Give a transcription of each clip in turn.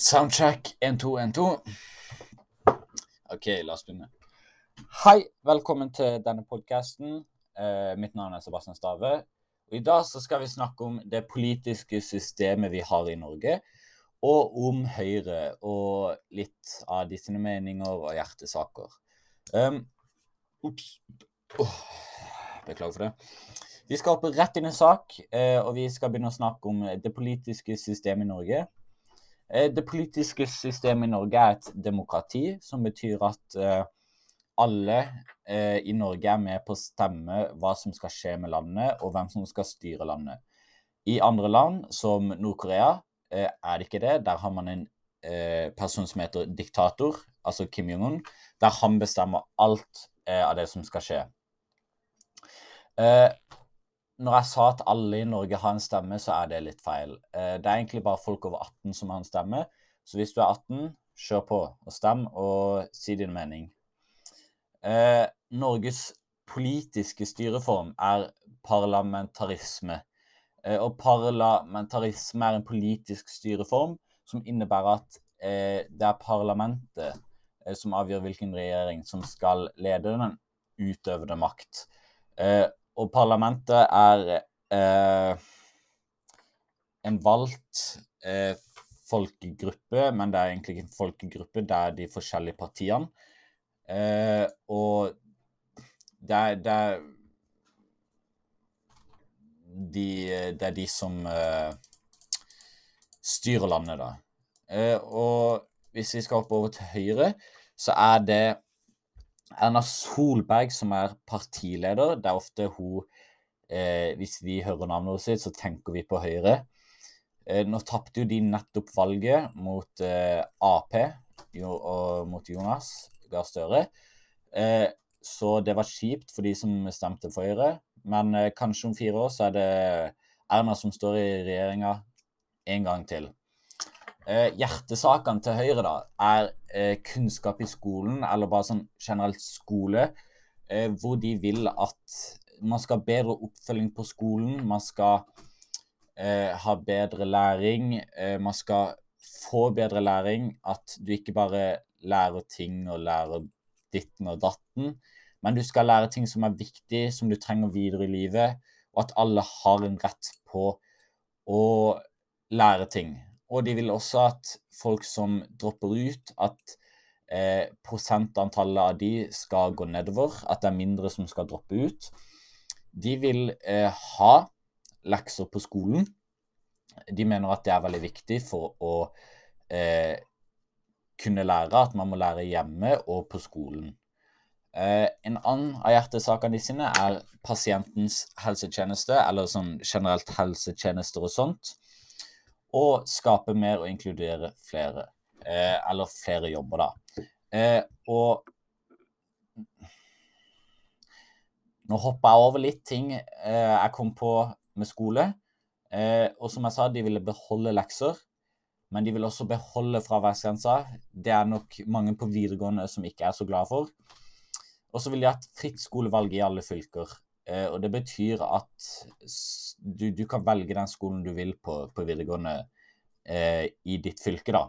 Soundcheck 1212. OK, la oss begynne. Hei, velkommen til denne podkasten. Eh, mitt navn er Sebastian Stave. Og I dag så skal vi snakke om det politiske systemet vi har i Norge, og om Høyre og litt av de sine meninger og hjertesaker. Um. Oh, beklager for det. Vi skal hoppe rett inn i sak, eh, og vi skal begynne å snakke om det politiske systemet i Norge. Eh, det politiske systemet i Norge er et demokrati, som betyr at eh, alle eh, i Norge er med på å stemme hva som skal skje med landet, og hvem som skal styre landet. I andre land, som Nord-Korea, er det ikke det. Der har man en person som heter diktator, altså Kim Jong-un, der han bestemmer alt av det som skal skje. Når jeg sa at alle i Norge har en stemme, så er det litt feil. Eh, det er egentlig bare folk over 18 som har en stemme. Så hvis du er 18, kjør på og stem, og si din mening. Eh, Norges politiske styreform er parlamentarisme. Eh, og parlamentarisme er en politisk styreform som innebærer at det er parlamentet som avgjør hvilken regjering som skal lede den utøvende makt. Eh, og parlamentet er en valgt folkegruppe, men det er egentlig ikke en folkegruppe, det er de forskjellige partiene. Eh, og det er, det er de, det er de som eh, styrer landet, da. Eh, og hvis vi skal hoppe over til Høyre, så er det Erna Solberg som er partileder. Det er ofte hun eh, Hvis vi hører navnet sitt, så tenker vi på Høyre. Eh, nå tapte jo de nettopp valget mot eh, Ap jo, og mot Jonas Gahr Støre. Eh, så det var kjipt for de som stemte for Høyre. Men eh, kanskje om fire år så er det Erna som står i regjeringa en gang til. Eh, hjertesakene til Høyre da, er eh, kunnskap i skolen, eller bare sånn generelt skole, eh, hvor de vil at man skal ha bedre oppfølging på skolen. Man skal ha bedre læring. man skal få bedre læring. At du ikke bare lærer ting og lærer ditten og datten. Men du skal lære ting som er viktig, som du trenger videre i livet. Og at alle har en rett på å lære ting. Og de vil også at folk som dropper ut, at eh, prosentantallet av de skal gå nedover. At det er mindre som skal droppe ut. De vil eh, ha lekser på skolen. De mener at det er veldig viktig for å eh, kunne lære at man må lære hjemme og på skolen. Eh, en annen av hjertesakene sine er pasientens helsetjeneste, eller sånn generelt helsetjenester og sånt. Og skape mer og inkludere flere. Eh, eller flere jobber, da. Eh, og nå hoppa jeg over litt ting eh, jeg kom på med skole. Eh, og som jeg sa, de ville beholde lekser men de vil også beholde fraværsgrensa. Det er nok mange på videregående som ikke er så glad for. Og så vil de ha et fritt skolevalg i alle fylker. Eh, og det betyr at du, du, kan velge den skolen du vil på, på videregående eh, i ditt fylke, da.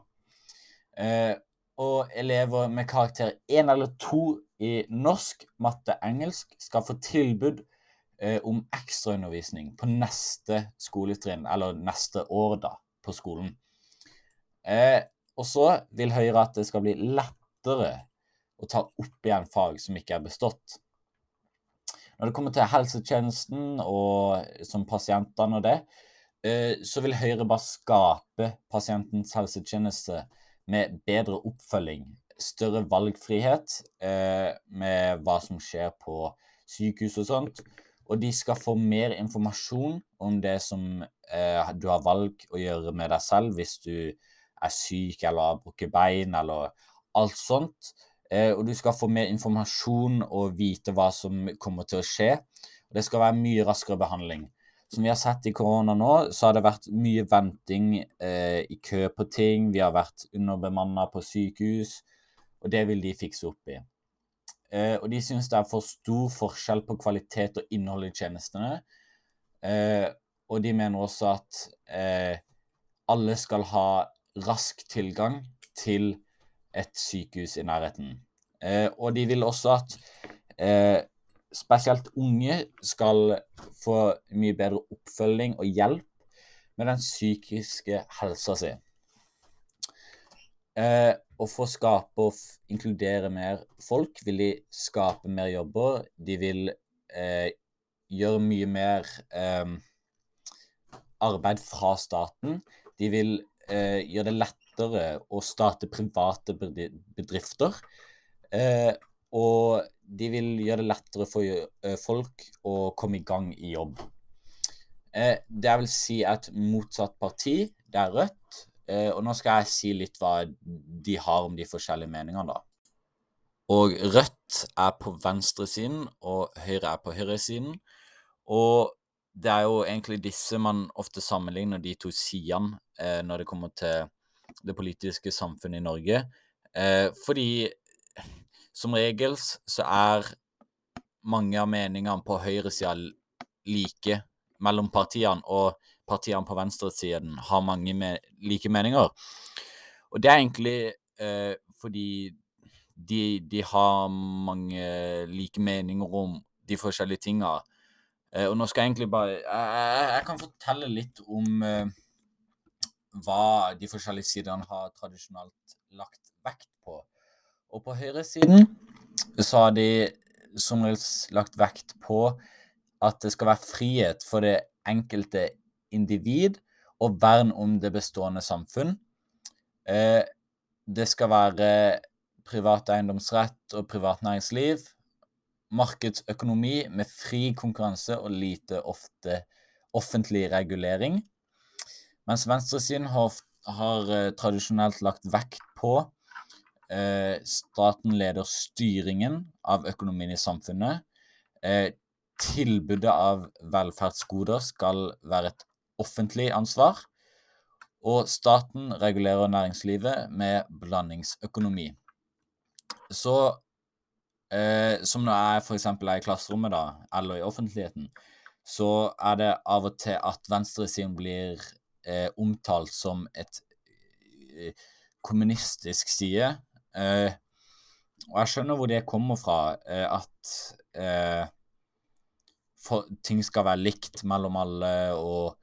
Eh, og elever med karakter 1 eller 2 i norsk, matte, engelsk skal få tilbud eh, om ekstraundervisning på neste skoletrinn, eller neste år, da, på skolen. Eh, og så vil Høyre at det skal bli lettere å ta opp igjen fag som ikke er bestått. Når det kommer til helsetjenesten og som pasientene og det, eh, så vil Høyre bare skape pasientens helsetjeneste med bedre oppfølging, større valgfrihet eh, med hva som skjer på sykehus og sånt. Og de skal få mer informasjon om det som eh, du har valg å gjøre med deg selv hvis du er syk eller har brukket bein eller alt sånt. Eh, og du skal få mer informasjon og vite hva som kommer til å skje. Det skal være mye raskere behandling. Som vi har sett i korona nå, så har det vært mye venting eh, i kø på ting. Vi har vært underbemanna på sykehus, og det vil de fikse opp i. Eh, og de syns det er for stor forskjell på kvalitet og innhold i tjenestene. Eh, og de mener også at eh, alle skal ha rask tilgang til et sykehus i nærheten. Eh, og de vil også at eh, spesielt unge skal få mye bedre oppfølging og hjelp med den psykiske helsa si. Eh, og for å skape og inkludere mer folk vil de skape mer jobber. De vil eh, gjøre mye mer eh, arbeid fra staten. De vil eh, gjøre det lettere å starte private bedrifter. Eh, og de vil gjøre det lettere for eh, folk å komme i gang i jobb. Eh, det vil si et motsatt parti, det er Rødt. Eh, og nå skal jeg si litt hva de har om de forskjellige meningene, da. Og Rødt er på venstresiden, og Høyre er på høyresiden. Og det er jo egentlig disse man ofte sammenligner de to sidene eh, når det kommer til det politiske samfunnet i Norge. Eh, fordi som regels så er mange av meningene på høyresida like mellom partiene, og partiene på venstresiden har mange me like meninger. Og det er egentlig eh, fordi de, de, har mange like meninger om de forskjellige tinga. Eh, og nå skal jeg egentlig bare Jeg, jeg kan fortelle litt om eh, hva de forskjellige sidene har tradisjonelt lagt vekt på. Og på høyresiden så har de som regel lagt vekt på at det skal være frihet for det enkelte individ og vern om det bestående samfunn. Eh, det skal være privat eiendomsrett og privat næringsliv. Markedsøkonomi med fri konkurranse og lite ofte offentlig regulering. Mens venstresiden har, har eh, tradisjonelt lagt vekt på eh, staten leder styringen av økonomien i samfunnet. Eh, tilbudet av velferdsgoder skal være et offentlig ansvar. Og staten regulerer næringslivet med blandingsøkonomi. Så eh, som når jeg f.eks. er i klasserommet, da, eller i offentligheten, så er det av og til at venstresiden blir eh, omtalt som et eh, kommunistisk side. Eh, og jeg skjønner hvor det kommer fra, eh, at eh, for, ting skal være likt mellom alle, og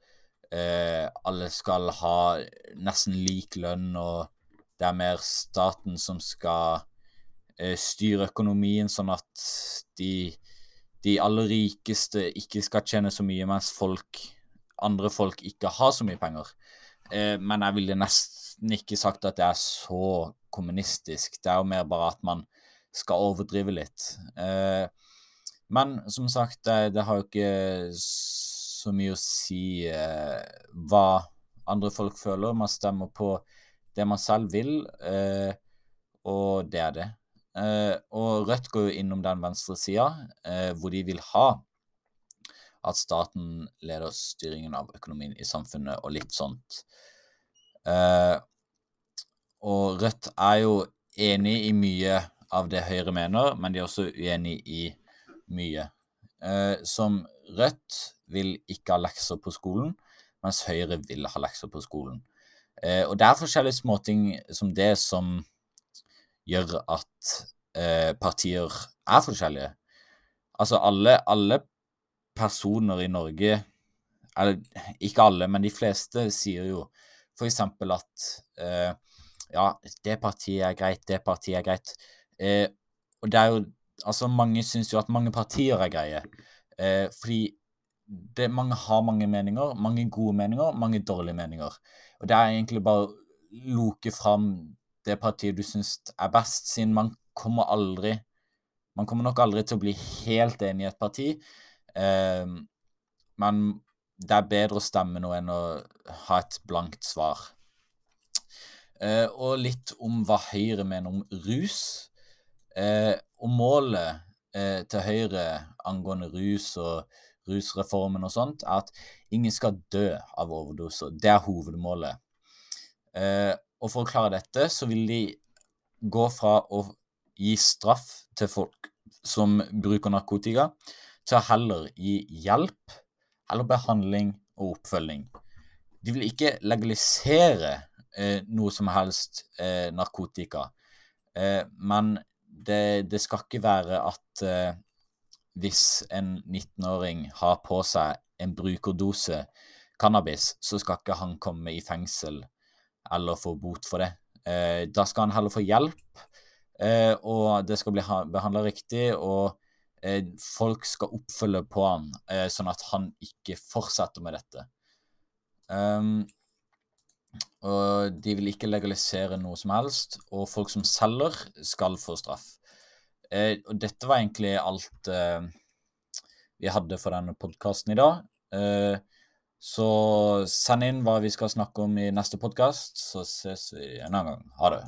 eh, alle skal ha nesten lik lønn, og det er mer staten som skal styre økonomien, sånn at de, de aller rikeste ikke skal tjene så mye, mens folk, andre folk ikke har så mye penger. Eh, men jeg ville nesten ikke sagt at det er så kommunistisk. Det er jo mer bare at man skal overdrive litt. Eh, men som sagt, det, det, har jo ikke så mye å si eh, hva andre folk føler. Man stemmer på det man selv vil, eh, og det er det. Eh, og Rødt går jo innom den venstre sida, eh, hvor de vil ha at staten leder styringen av økonomien i samfunnet, og litt sånt. Eh, og Rødt er jo enig i mye av det Høyre mener, men de er også uenig i mye. Eh, som Rødt vil ikke ha lekser på skolen, mens Høyre vil ha lekser på skolen. Eh, og det er forskjellige småting som det som gjør at eh, partier er forskjellige. Altså alle, alle personer i Norge Eller ikke alle, men de fleste sier jo f.eks. at eh, ja, det partiet er greit, det partiet er greit. Eh, og det er jo Altså, mange syns jo at mange partier er greie. Eh, fordi det, mange har mange meninger. Mange gode meninger, mange dårlige meninger. Og det er egentlig bare å loke fram det partiet du syns er best, siden man kommer aldri Man kommer nok aldri til å bli helt enig i et parti. Eh, men det er bedre å stemme noe enn å ha et blankt svar. Eh, og litt om hva Høyre mener om rus. Eh, og målet eh, til Høyre angående rus og rusreformen og sånt, er at ingen skal dø av overdoser. Det er hovedmålet. Eh, og for å klare dette, så vil de gå fra å gi straff til folk som bruker narkotika, til å heller gi hjelp eller behandling og oppfølging. De vil ikke legalisere eh, noe som helst eh, narkotika. Eh, men det, det, skal ikke være at eh, hvis en 19-åring har på seg en brukerdose cannabis, så skal ikke han komme i fengsel eller få bot for det. Eh, da skal han heller få hjelp, eh, og det skal bli behandla riktig. og folk skal oppfølge på han, sånn at han ikke fortsetter med dette. Um, og de vil ikke legalisere noe som helst, og folk som selger, skal få straff. Eh, og dette var egentlig alt eh, vi hadde for denne podkasten i dag. Eh, så send inn hva vi skal snakke om i neste podkast, så ses vi en annen gang. Ha det.